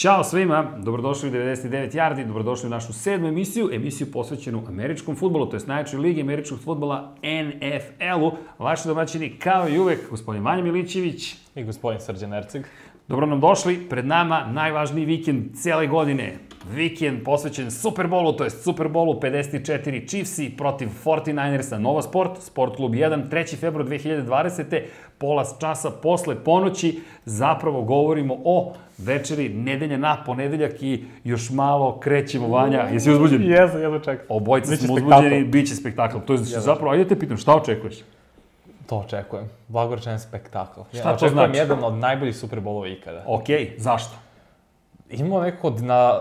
Ćao svima, dobrodošli u 99 Yardi, dobrodošli u našu sedmu emisiju, emisiju posvećenu američkom futbolu, to je najjačoj ligi američkog futbola NFL-u. Vaši domaćini, kao i uvek, gospodin Vanja Milićević. I gospodin Srđan Erceg. Dobro nam došli, pred nama najvažniji vikend cijele godine. Vikend posvećen Superbolu, to je Superbolu 54 Chiefsi protiv 49ersa Nova Sport, Sport klub 1, 3. februar 2020. Pola časa posle ponoći zapravo govorimo o večeri nedelja na ponedeljak i još malo krećemo Vanja. Jesi uzbuđen? Jesam, jedno čekam. Obojca smo uzbuđeni, bit će spektakl. To je zapravo, ajde te pitam, šta očekuješ? To očekujem. Blagorečan spektakl. Šta to očekujem znači? jedan od najboljih Superbolova ikada. Ok, zašto? Imamo nekako na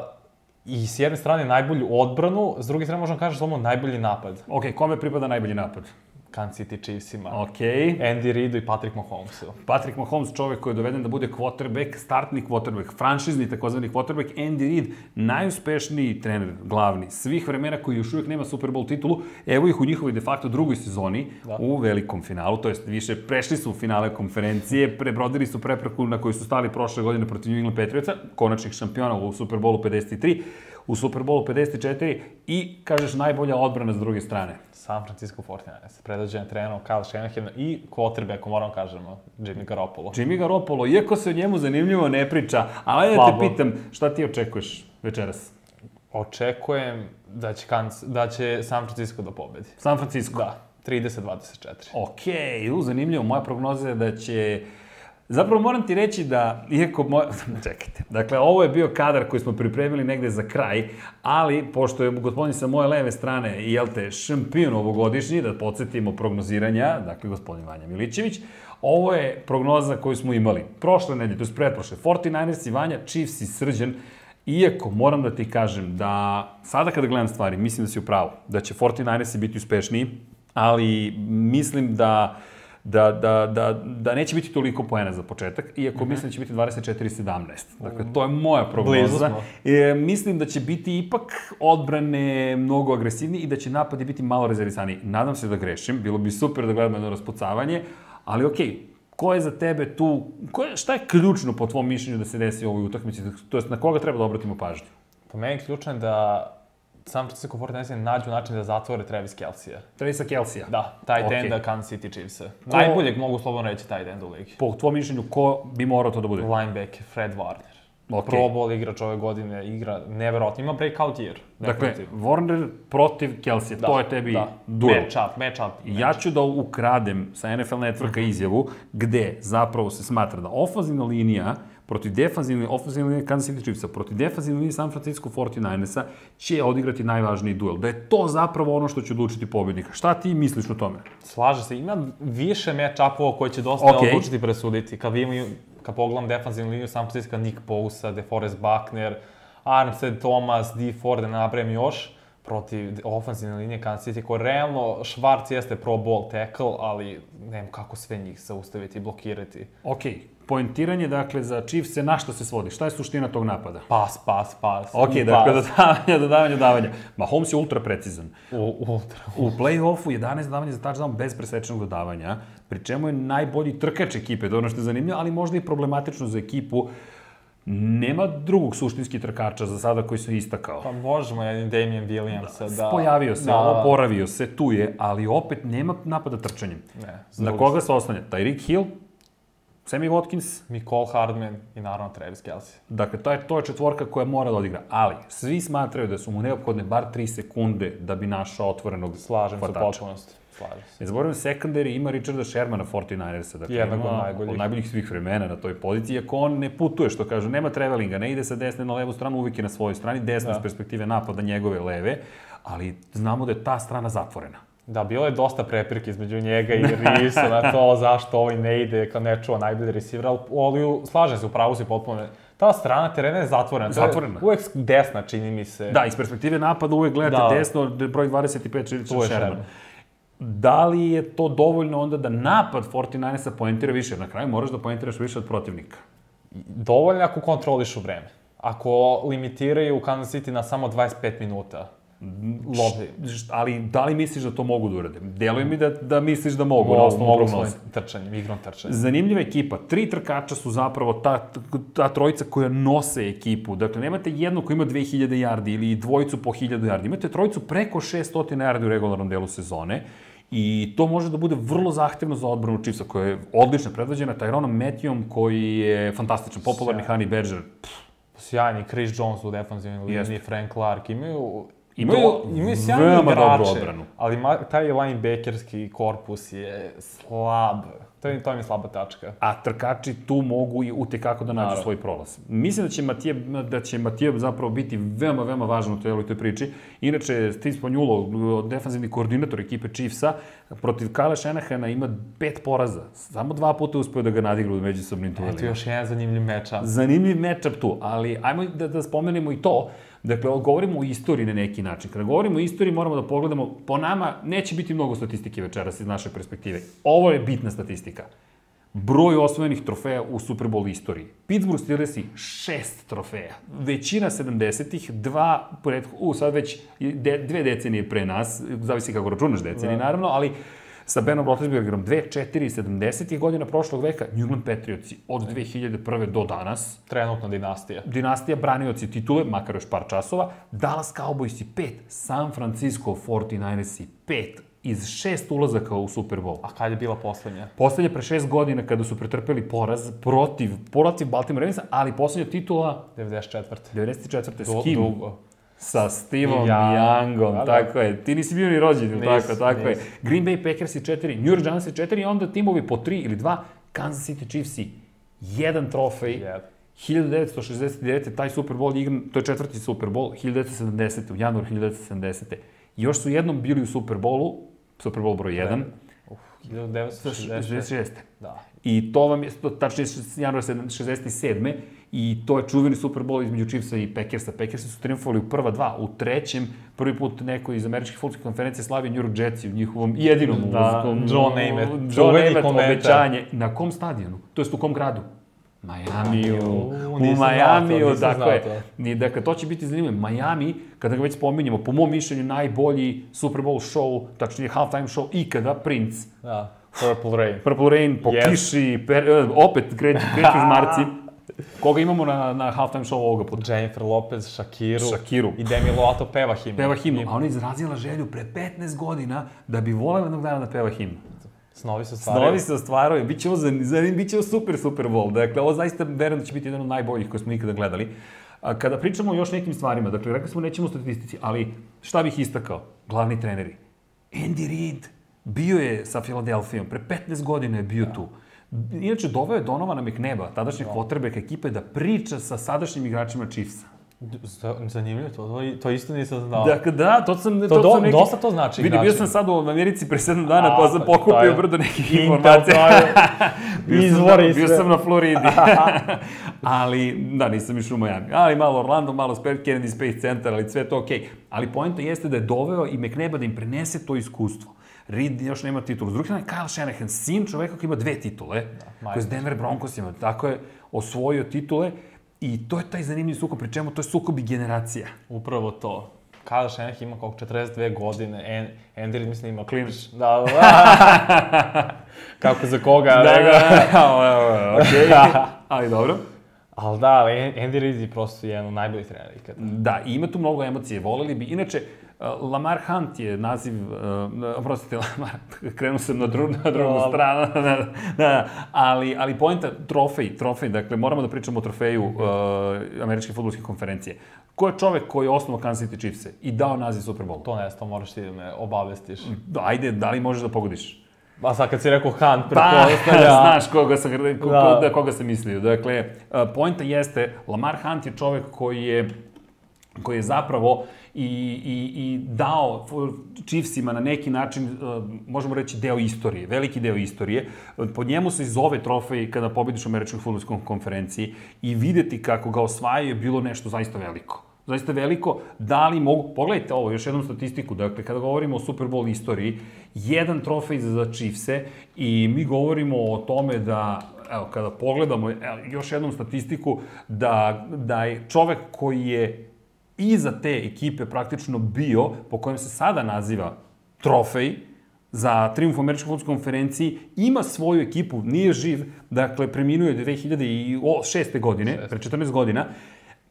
i s jedne strane najbolju odbranu, s druge strane možemo kažeš imamo najbolji napad. Ok, kome pripada najbolji napad? Kansas City Chiefsima. Ok. Andy Reidu i Patrick Mahomesu. Patrick Mahomes, čovek koji je doveden da bude quarterback, startni quarterback, franšizni takozvani quarterback, Andy Reid, najuspešniji trener, glavni, svih vremena koji još uvijek nema Super Bowl titulu, evo ih u njihovoj de facto drugoj sezoni, da. u velikom finalu, to jest više prešli su u finale konferencije, prebrodili su prepreku na koju su stali prošle godine protiv New England Patriotsa, konačnih šampiona u Super Bowlu 53, u Super Bowlu 54 i, kažeš, najbolja odbrana s druge strane. San Francisco 49ers, predvođen trenerom Kyle Shanahan i quarterback, ako moramo kažemo, Jimmy Garoppolo. Jimmy Garoppolo, iako se o njemu zanimljivo ne priča, ali da te pitam, šta ti očekuješ večeras? Očekujem da će, Kansas, da će San Francisco da pobedi. San Francisco? Da, 30-24. Okej, okay, zanimljivo. Moja prognoza je da će Zapravo moram ti reći da, iako moj... Čekajte, dakle, ovo je bio kadar koji smo pripremili negde za kraj, ali, pošto je gospodin sa moje leve strane, jel te, šampion ovogodišnji, da podsjetimo prognoziranja, dakle, gospodin Vanja Milićević, ovo je prognoza koju smo imali prošle nedelje, to je pretprošle, 49ers i Vanja, Chiefs i Srđan, Iako moram da ti kažem da sada kada gledam stvari, mislim da si u pravu, da će 49ersi biti uspešniji, ali mislim da uh, da, da, da, da neće biti toliko poena za početak, iako mm -hmm. mislim da će biti 24-17. Dakle, to je moja prognoza. E, mislim da će biti ipak odbrane mnogo agresivniji i da će napadi biti malo rezervisani. Nadam se da grešim, bilo bi super da gledamo jedno raspucavanje, ali okej, okay, ko je za tebe tu, ko je, šta je ključno po tvom mišljenju da se desi u ovoj utakmici, to jest na koga treba da obratimo pažnju? Po meni je ključno da San Francisco 49ers nađu način da zatvore Travis Kelsija. Travisa Kelsija? Da, tight okay. enda Kansas City Chiefs. Ko... Najboljeg mogu slobodno reći tight end u ligi. Po tvom mišljenju, ko bi morao to da bude? Linebacker, Fred Warner. Okay. Pro Bowl igrač ove godine, igra neverovatno, ima breakout year. Dakle, Warner protiv Kelsey, da, to je tebi da. duel. Match up, match up. Ja ću da ukradem sa NFL Networka mhm. izjavu gde zapravo se smatra da ofazina linija protiv defanzivne, ofenzivne linije Kansas City Chiefsa, protiv defanzivne linije San Francisco 49ersa će odigrati najvažniji duel. Da je to zapravo ono što će odlučiti pobednika. Šta ti misliš o tome? Slaže se, ima više match-upova koji će dosta okay. odlučiti i presuditi. Kad imaju, kad pogledam defanzivnu liniju San Francisco, Nick Bosa, DeForest Buckner, Armstead Thomas, D. Ford, da napravim još, protiv ofenzivne linije Kansas City, koja realno, Švarc jeste pro ball tackle, ali nema kako sve njih zaustaviti i blokirati. Okej, okay poentiranje, dakle, za Chiefs se na šta se svodi? Šta je suština tog napada? Pas, pas, pas. Ok, dakle, pas. dodavanje, dodavanje, dodavanje. Mahomes je ultra precizan. U, ultra. U play-offu 11 dodavanja za touchdown bez presečenog dodavanja, pri čemu je najbolji trkač ekipe, to je ono što je zanimljivo, ali možda i problematično za ekipu. Nema drugog suštinski trkača za sada koji se istakao. Pa možemo jedin Damien Williamsa da... Pojavio se, da. oporavio se, tu je, ali opet nema napada trčanjem. Ne. Na koga se oslanja? Tyreek Hill, Sammy Watkins, Nicole Hardman i naravno Travis Kelsey. Dakle, to je, to je četvorka koja mora da odigra. Ali, svi smatraju da su mu neophodne bar 3 sekunde da bi našao otvorenog Slažem hvatača. se potpunosti. Slažem se. Ne zaboravim, secondary ima Richarda Shermana 49ersa. Dakle, Jednog od najboljih. Od najboljih svih vremena na toj poziciji, iako on ne putuje, što kažu, nema travelinga, ne ide sa desne na levu stranu, uvijek je na svojoj strani, desna da. s perspektive napada njegove leve, ali znamo da je ta strana zatvorena. Da, bilo je dosta prepirke između njega i Risa na to zašto ovaj ne ide kad ne čuva najbolji receiver, ali slažem se, upravo si potpuno ta strana terena je zatvorena. Zatvorena. uvek desna, čini mi se. Da, iz perspektive napada uvek gledate da. desno, broj 25 Richard Sherman. Da li je to dovoljno onda da napad 49ersa poentira više? Na kraju moraš da poentiraš više od protivnika. Dovoljno ako kontrolišu vreme. Ako limitiraju Kansas City na samo 25 minuta, Lobi. Ali da li misliš da to mogu da urade? Deluje mi da, da misliš da mogu, na osnovu mogu prognoze. svojim trčanjem, igrom trčanja. Zanimljiva ekipa. Tri trkača su zapravo ta, ta trojica koja nose ekipu. Dakle, nemate jednu koja ima 2000 yardi ili dvojicu po 1000 yardi. Imate trojicu preko 600 yardi u regularnom delu sezone. I to može da bude vrlo zahtevno za odbranu Chiefsa, koja je odlično predvođena Tyronom Matthewom, koji je fantastičan, popularni Sjajan. Honey Badger. Pff, Sjajni Chris Jones u defensivnoj Jeste. liniji, Frank Clark, imaju Imaju imaju sjajne igrače, ali ma, taj linebackerski korpus je slab. To je, to je mi slaba tačka. a trkači tu mogu i utekako da nađu Naravno. svoj prolaz. Mislim da će Matija, da će Matija zapravo biti veoma, veoma važan u celoj toj priči. Inače, Steve Spagnuolo, defanzivni koordinator ekipe Chiefsa, protiv Kyle Shanahana ima pet poraza. Samo dva puta je uspeo da ga nadigra u međusobnim Eto duelima. još jedan zanimljiv meča. Zanimljiv matchup tu, ali ajmo da, da spomenemo i to. Dakle, govorimo o istoriji na neki način. Kada govorimo o istoriji, moramo da pogledamo, po nama neće biti mnogo statistike večeras iz naše perspektive. Ovo je bitna statistika. Broj osvojenih trofeja u Super Bowl istoriji. Pittsburgh Steelersi šest trofeja. Većina 70-ih, dva, pred, u, sad već de, dve decenije pre nas, zavisi kako računaš decenije, da. naravno, ali sa Benom Roethlisbergerom 2, 4 i 70. godina prošlog veka, New England Patriotsi od 2001. do danas, Trenutna dinastija. dinastija branioci titule, makar još par časova, Dallas Cowboysi 5, San Francisco 49ersi 5, iz šest ulazaka u Super Bowl. A kad je bila poslednja? Poslednje pre šest godina kada su pretrpeli poraz protiv, protiv Baltimore Ravensa, ali poslednja titula 94. 94. Du, s kim? dugo. Sa Steveom Ja. Youngom, Da, da. tako je. Ti nisi bio ni rođen, ili Nis, tako, tako je. nis. Green Bay Packers i 4, New York Giants i 4 i onda timovi po 3 ili 2, Kansas City Chiefs i jedan trofej. Jedan. 1969. taj Super Bowl je igran, to je četvrti Super Bowl, 1970. u januaru 1970. Još su jednom bili u Super Bowlu, Super Bowl broj 1, Uf, 1966. 66. Da. I to vam je, tačnije januar 67. I to je čuveni Super Bowl između Chiefsa i Packersa. Packersi su triumfovali u prva dva, u trećem prvi put neko iz američkih futbolskih konferencija slavi New York Jetsi u njihovom jedinom Da, ulazkom- John Namath, John Namath obećanje. Na kom stadionu? To jest u kom gradu? Majamiju. U, Majamiju, to, dakle, to. Ni, dakle, to će biti zanimljivo. Miami, kada ga već spominjemo, po mom mišljenju, najbolji Super Bowl show, tačnije halftime show ikada, Prince. Da. Purple Rain. Purple Rain, po Yes. kiši, per, e, opet kreću iz Marci. Koga imamo na, na halftime show ovoga puta? Jennifer Lopez, Shakiru. Shakiru. I Demi Lovato peva himnu. Peva himnu, a ona je izrazila želju pre 15 godina da bi volela jednog dana da peva himnu. Snovi se stvaraju. Snovi se ostvaraju, bit će ovo, zan, zan, bit će ovo super Super Bowl. Dakle, ovo zaista verujem da će biti jedan od najboljih koje smo ikada gledali. A, kada pričamo o još nekim stvarima, dakle, rekli smo nećemo statistici, ali šta bih istakao? Glavni treneri. Andy Reid bio je sa Filadelfijom, pre 15 godina je bio tu. Inače, doveo je Donovana McNeba, tadašnjeg quarterbacka ekipe, da priča sa sadašnjim igračima Chiefsa. Zanimljivo to, to, to isto nisam znao. Dakle, da, to sam... To do- sam neki... dosta to znači Vidi, bio igračima. sam sad u Americi pre 7 dana, A, pa sam pa pokupio to brdo nekih informacija. to izvori na- Bio sve. sam na Floridi. ali, da, nisam išao u Miami. Ali malo Orlando, malo Kennedy Space Center, ali sve to okej. Ali poenta jeste da je doveo i McNeba da im prenese to iskustvo. Reed još nema titulu. S druge strane, Kyle Shanahan, sin čoveka koji ima dve titule, da, koji je Denver Broncosima, tako je osvojio titule i to je taj zanimljiv sukob, pri čemu to je sukob i generacija. Upravo to. Kyle Shanahan ima koliko 42 godine, en, Reid mislim ima Klinič. Da, da, da. Kako za koga, Da, nego. da, da, okej. Ali dobro. Ali da, Andy Reid je prosto jedan od najboljih trenera ikada. Da, i ima tu mnogo emocije, voleli bi. Inače, uh, Lamar Hunt je naziv, uh, oprostite, Lamar, krenuo sam na, dru, na drugu Dobro. stranu, da, da, ali, ali poenta, trofej, trofej, dakle, moramo da pričamo o trofeju uh, Američke futbolske konferencije. Ko je čovek koji je osnovao Kansas City Chiefs i dao naziv Super Bowl? To ne, to moraš ti da me obavestiš. Da, ajde, da li možeš da pogodiš? A sad kad si rekao Hunt, Pa, pretpostavlja... znaš koga sam, ko, Da. da, koga sam mislio. Dakle, uh, poenta jeste, Lamar Hunt je čovek koji je koji je zapravo i, i, i dao Chiefsima na neki način, uh, možemo reći, deo istorije, veliki deo istorije. Po njemu se zove trofej kada pobediš u Američkoj futbolskoj konferenciji i videti kako ga osvajaju je bilo nešto zaista veliko zaista veliko, da li mogu, pogledajte ovo, još jednom statistiku, dakle, kada govorimo o Super Bowl istoriji, jedan trofej za Chiefse i mi govorimo o tome da, evo, kada pogledamo evo, još jednom statistiku, da, da je čovek koji je iza te ekipe praktično bio, po kojem se sada naziva trofej, za triumf u američkoj futbolskoj konferenciji, ima svoju ekipu, nije živ, dakle, preminuo je 2006. godine, pre 14 godina,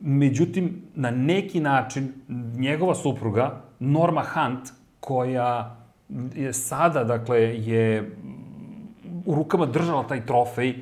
međutim, na neki način, njegova supruga, Norma Hunt, koja je sada, dakle, je u rukama držala taj trofej,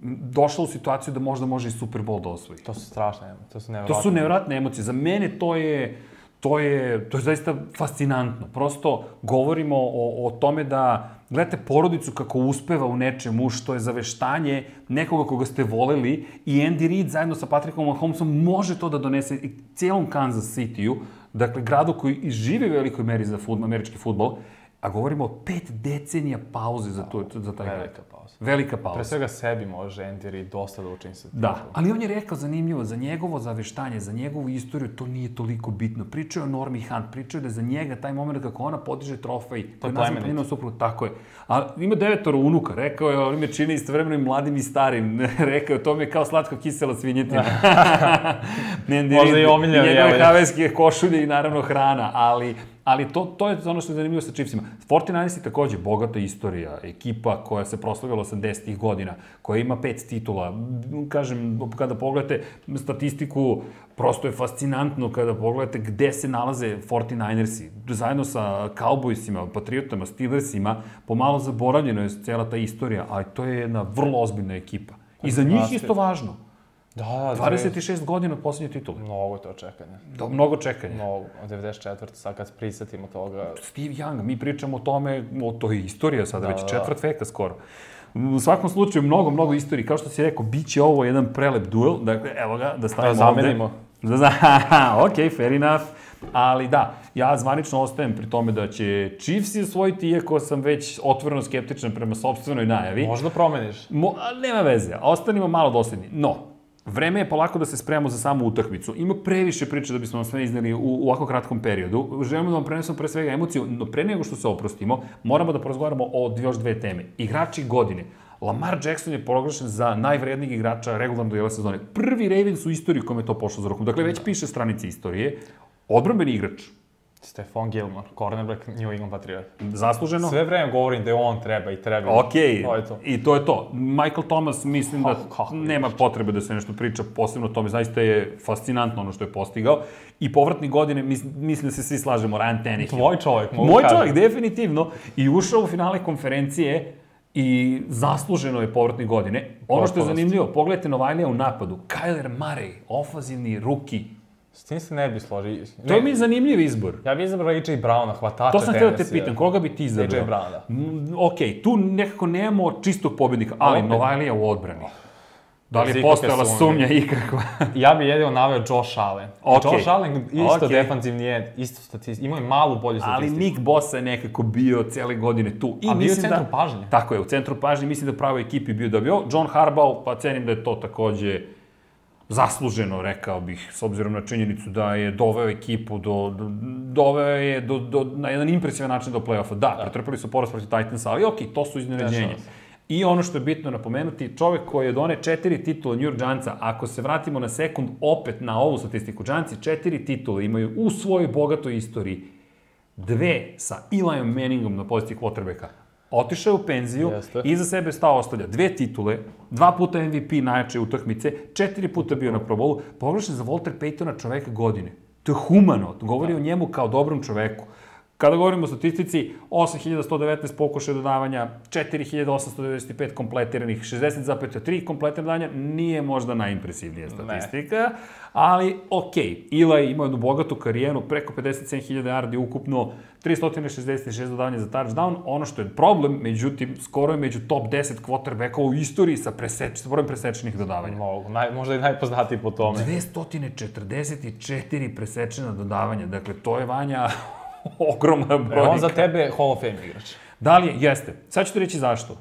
došla u situaciju da možda može i Super Bowl da osvoji. To su strašne emocije, to su nevjerojatne. To su nevjerojatne emocije. Za mene to je, to je, to je zaista fascinantno. Prosto govorimo o, o tome da gledate porodicu kako uspeva u nečemu što je zaveštanje nekoga koga ste voleli i Andy Reid zajedno sa Patrickom Mahomesom može to da donese i cijelom Kansas City-u, dakle gradu koji i živi u velikoj meri za futbol, američki futbol, a govorimo o pet decenija pauze za, to, za taj grad. Velika pauza. Velika pauza. Pre svega sebi može Andy Reid dosta da učini se. Da, ali on je rekao zanimljivo, za njegovo zaveštanje, za njegovu istoriju, to nije toliko bitno. Pričao je o Normi Hunt, pričao je da za njega taj moment kako ona podiže trofej, to je nazvan po njenom suprugu, tako je. A ima devetoro unuka, rekao je, on me čini istovremeno i mladim i starim, rekao je, to mi je kao slatko kisela svinjetina. Možda i omiljeno, Njegove haveske košulje i naravno hrana, ali Ali to, to je ono što je zanimljivo sa Chiefsima. 49 je takođe bogata istorija, ekipa koja se proslavila 80-ih godina, koja ima pet titula. Kažem, kada pogledate statistiku, prosto je fascinantno kada pogledate gde se nalaze 49ersi. Zajedno sa Cowboysima, Patriotama, Steelersima, pomalo zaboravljeno je cela ta istorija, ali to je jedna vrlo ozbiljna ekipa. I za njih isto važno. Da, da. 26 godina od poslednje titule. Mnogo je to čekanje. Da, mnogo čekanja. Mnogo, od 94. sad kad prisetimo toga. Steve Young, mi pričamo o tome, o to je istorija sada, da, već četvrt veka skoro. U svakom slučaju, mnogo, mnogo istorije. Kao što si rekao, bit će ovo jedan prelep duel. Dakle, evo ga, da stavimo da zamenimo. ovde. Da zamenimo. ok, fair enough. Ali da, ja zvanično ostajem pri tome da će Chiefs osvojiti, iako sam već otvoreno skeptičan prema sobstvenoj najavi. Možda promeniš. Mo, nema veze, ostanimo malo dosledni. No, Vreme je polako da se spremamo za samu utakmicu. Ima previše priče da bismo vam sve izneli u, u ovako kratkom periodu. Želimo da vam prenesemo pre svega emociju, no pre nego što se oprostimo, moramo da porazgovaramo o još dve teme. Igrači godine. Lamar Jackson je proglašen za najvrednijeg igrača regularno dojela sezone. Prvi Ravens u istoriji kome je to pošlo za rukom. Dakle, već piše stranice istorije. Odbranbeni igrač. Stefan Gilmore, cornerback New England Patriot. Zasluženo. Sve vreme govorim da je on treba i treba. Ok, to je to. i to je to. Michael Thomas, mislim da nema potrebe da se nešto priča posebno o tome. Zaista je fascinantno ono što je postigao. I povratni godine, mislim da se svi slažemo, Ryan Tannehill. Tvoj čovjek, mogu Moj čovjek, definitivno. I ušao u finale konferencije i zasluženo je povratni godine. Ono što je zanimljivo, pogledajte Novajlija u napadu. Kyler Murray, ofazivni ruki, S tim se ne bi složio. To je mi zanimljiv izbor. Ja bih izabrao AJ Browna, hvatača To sam htio da te pitam, koga bi ti izabrao? AJ Browna. Mm, ok, tu nekako nemamo čistog pobednika, ali Opet. Novajlija u odbrani. Da li je postojala sumnja ikakva? ja bih jedino naveo Josh Allen. Okay. Josh Allen isto okay. defanzivni je, isto statistiku, imao je malu bolju statistiku. Ali Nick Bosa je nekako bio cele godine tu. I A bio u centru da, pažnje. Tako je, u centru pažnje, mislim da pravo ekipi bio da bio. John Harbaugh, pa cenim da je to takođe zasluženo, rekao bih, s obzirom na činjenicu da je doveo ekipu do, do doveo je do, do, na jedan impresivan način do play-offa. Da, da. pretrpili su poraz protiv Titansa, ali okej, to su iznenađenja. I ono što je bitno napomenuti, čovek koji je done četiri titula New York Giantsa, ako se vratimo na sekund opet na ovu statistiku, Giantsi četiri titule imaju u svojoj bogatoj istoriji dve sa Eliom Manningom na poziciji quarterbacka otišao je u penziju, Jeste. iza sebe stao ostavlja dve titule, dva puta MVP najjače utakmice, četiri puta bio na Pro Bowlu, poglašen za Walter Paytona čoveka godine. To je humano, govori da. o njemu kao dobrom čoveku. Kada govorimo o statistici, 8119 pokušaja dodavanja, 4895 kompletiranih, 60,3 kompletirana dodavanja, nije možda najimpresivnija statistika, ne. ali ok, Ila ima jednu bogatu karijeru, preko 57.000 yardi ukupno, 366 dodavanja za touchdown, ono što je problem, međutim, skoro je među top 10 quarterbackova u istoriji sa, preseč, sa brojem presečenih dodavanja. Mogu, naj, možda i najpoznatiji po tome. 244 presečena dodavanja, dakle, to je Vanja ogromna brojka. E, on za tebe Hall of Fame igrač. Da li je? Jeste. Sad ću ti reći zašto.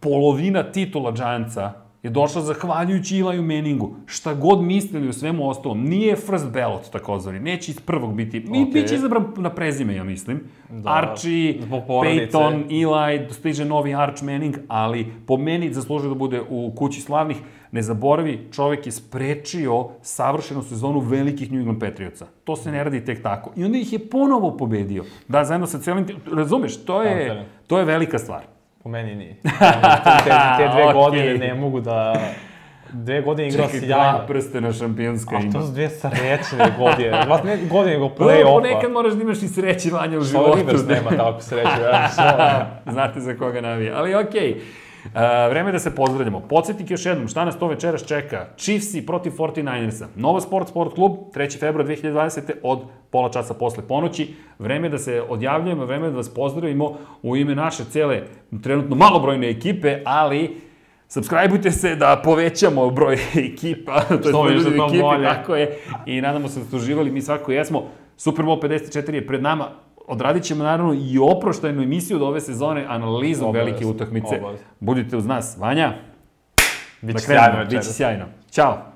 Polovina titula Giantsa je došla zahvaljujući Ilaju Meningu. Šta god mislili o svemu ostalom, nije first ballot takozvani, neće iz prvog biti, okay. Biće izabran na prezime, ja mislim. Da, Archie. Peyton, Eli, stiže novi Arch Manning, ali po meni zaslužuje da bude u kući slavnih. Ne zaboravi, čovek je sprečio savršenu sezonu velikih New England Patriotsa. To se ne radi tek tako. I onda ih je ponovo pobedio. Da, zajedno sa celim... Razumeš, to je. to je velika stvar. Po meni nije. te, te dve Okej. godine ne mogu da... Dve godine igrao Čekaj, sjajno. dva prstena šampionska A ima. to su dve srećne godine. Vas ne godine, nego play-offa. ponekad moraš da imaš i sreće vanja u Što životu. Rivers nema tako sreću, ja što? Znate za koga navija. Ali okej. Uh, vreme je da se pozdravljamo. Podsjetnik još jednom, šta nas to večeras čeka? Chiefsi protiv 49ersa. Nova Sport Sport klub, 3. februar 2020. od pola časa posle ponoći. Vreme je da se odjavljujemo, vreme je da vas pozdravimo u ime naše cele, trenutno malobrojne ekipe, ali Subscribeujte se da povećamo broj ekipa, to je Što broj više, ekipi, bolje. tako je. I nadamo se da ste uživali, mi svako jesmo. Super Bowl 54 je pred nama. Odradit ćemo naravno i oproštajnu emisiju od ove sezone analizom Obavezno, velike utakmice. obavezno. Budite uz nas. Vanja, Biće sjajno biće sjajno. Ćao.